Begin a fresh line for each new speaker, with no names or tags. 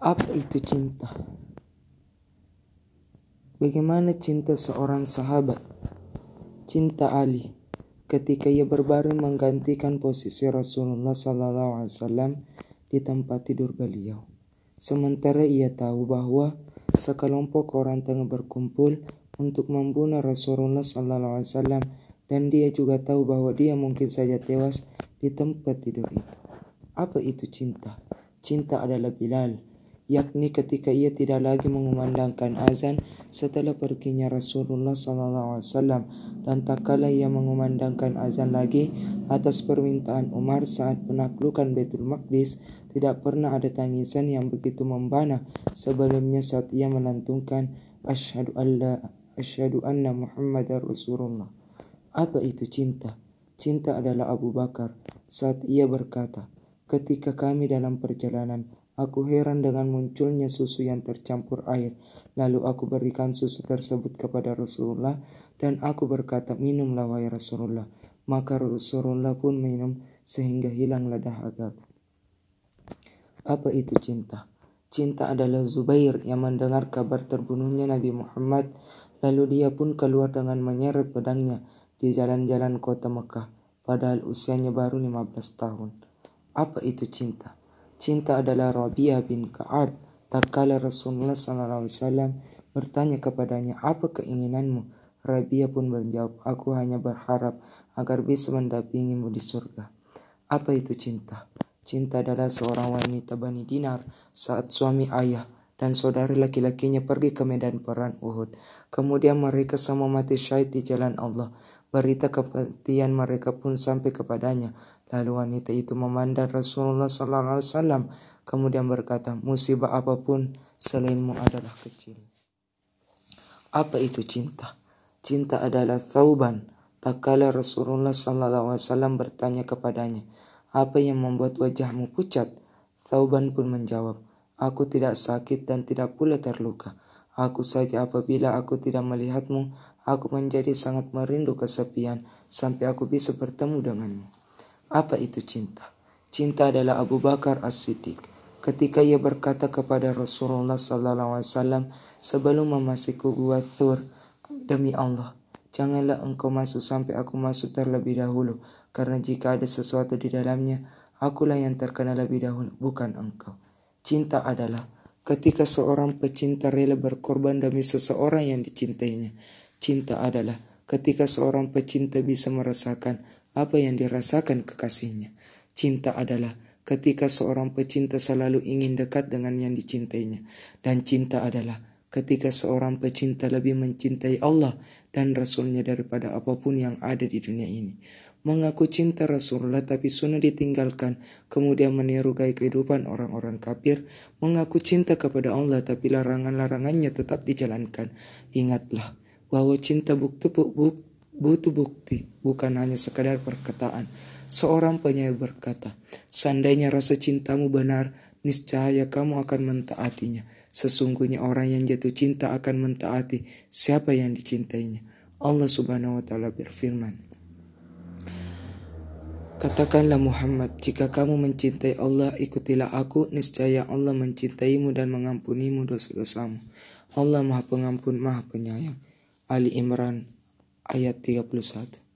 Apa itu cinta? Bagaimana cinta seorang sahabat? Cinta Ali ketika ia berbaring menggantikan posisi Rasulullah SAW di tempat tidur beliau. Sementara ia tahu bahwa sekelompok orang tengah berkumpul untuk membunuh Rasulullah SAW dan dia juga tahu bahwa dia mungkin saja tewas di tempat tidur itu. Apa itu cinta? Cinta adalah Bilal, yakni ketika ia tidak lagi mengumandangkan azan setelah perginya Rasulullah SAW dan tak kala ia mengumandangkan azan lagi atas permintaan Umar saat penaklukan Betul Maqdis tidak pernah ada tangisan yang begitu membana. Sebelumnya saat ia melantungkan asyhadu alla asyhadu anna Muhammadar Rasulullah. Apa itu cinta? Cinta adalah Abu Bakar. Saat ia berkata ketika kami dalam perjalanan Aku heran dengan munculnya susu yang tercampur air. Lalu aku berikan susu tersebut kepada Rasulullah dan aku berkata, minumlah wahai Rasulullah. Maka Rasulullah pun minum sehingga hilanglah dahaga. Apa itu cinta? Cinta adalah Zubair yang mendengar kabar terbunuhnya Nabi Muhammad. Lalu dia pun keluar dengan menyeret pedangnya di jalan-jalan kota Mekah. Padahal usianya baru 15 tahun. Apa itu cinta? Cinta adalah Rabi'ah bin Ka'ab. Tak kala Rasulullah SAW bertanya kepadanya, apa keinginanmu? Rabi'ah pun menjawab, aku hanya berharap agar bisa mendampingimu di surga. Apa itu cinta? Cinta adalah seorang wanita Bani Dinar saat suami ayah dan saudari laki-lakinya pergi ke medan perang Uhud. Kemudian mereka semua mati syahid di jalan Allah. Berita kematian mereka pun sampai kepadanya. Lalu wanita itu memandang Rasulullah Sallallahu Alaihi Wasallam kemudian berkata, musibah apa pun selainmu adalah kecil. Apa itu cinta? Cinta adalah tauban. Tak kala Rasulullah Sallallahu Alaihi Wasallam bertanya kepadanya, apa yang membuat wajahmu pucat? Tauban pun menjawab, aku tidak sakit dan tidak pula terluka. Aku saja apabila aku tidak melihatmu, aku menjadi sangat merindu kesepian sampai aku bisa bertemu denganmu. Apa itu cinta? Cinta adalah Abu Bakar As-Siddiq. Ketika ia berkata kepada Rasulullah Sallallahu Alaihi Wasallam sebelum memasuki gua Thur, demi Allah, janganlah engkau masuk sampai aku masuk terlebih dahulu, karena jika ada sesuatu di dalamnya, akulah yang terkena lebih dahulu, bukan engkau. Cinta adalah ketika seorang pecinta rela berkorban demi seseorang yang dicintainya. Cinta adalah ketika seorang pecinta bisa merasakan apa yang dirasakan kekasihnya. Cinta adalah ketika seorang pecinta selalu ingin dekat dengan yang dicintainya. Dan cinta adalah ketika seorang pecinta lebih mencintai Allah dan Rasulnya daripada apa pun yang ada di dunia ini. Mengaku cinta Rasulullah tapi sunnah ditinggalkan, kemudian meniru gaya kehidupan orang-orang kafir. Mengaku cinta kepada Allah tapi larangan-larangannya tetap dijalankan. Ingatlah bahwa cinta bukti, bukti butuh bukti, bukan hanya sekadar perkataan. Seorang penyair berkata, seandainya rasa cintamu benar, niscaya kamu akan mentaatinya. Sesungguhnya orang yang jatuh cinta akan mentaati siapa yang dicintainya. Allah subhanahu wa ta'ala berfirman, Katakanlah Muhammad, jika kamu mencintai Allah, ikutilah aku, niscaya Allah mencintaimu dan mengampunimu dosa-dosamu. Allah maha pengampun, maha penyayang. Ali Imran ayat 31.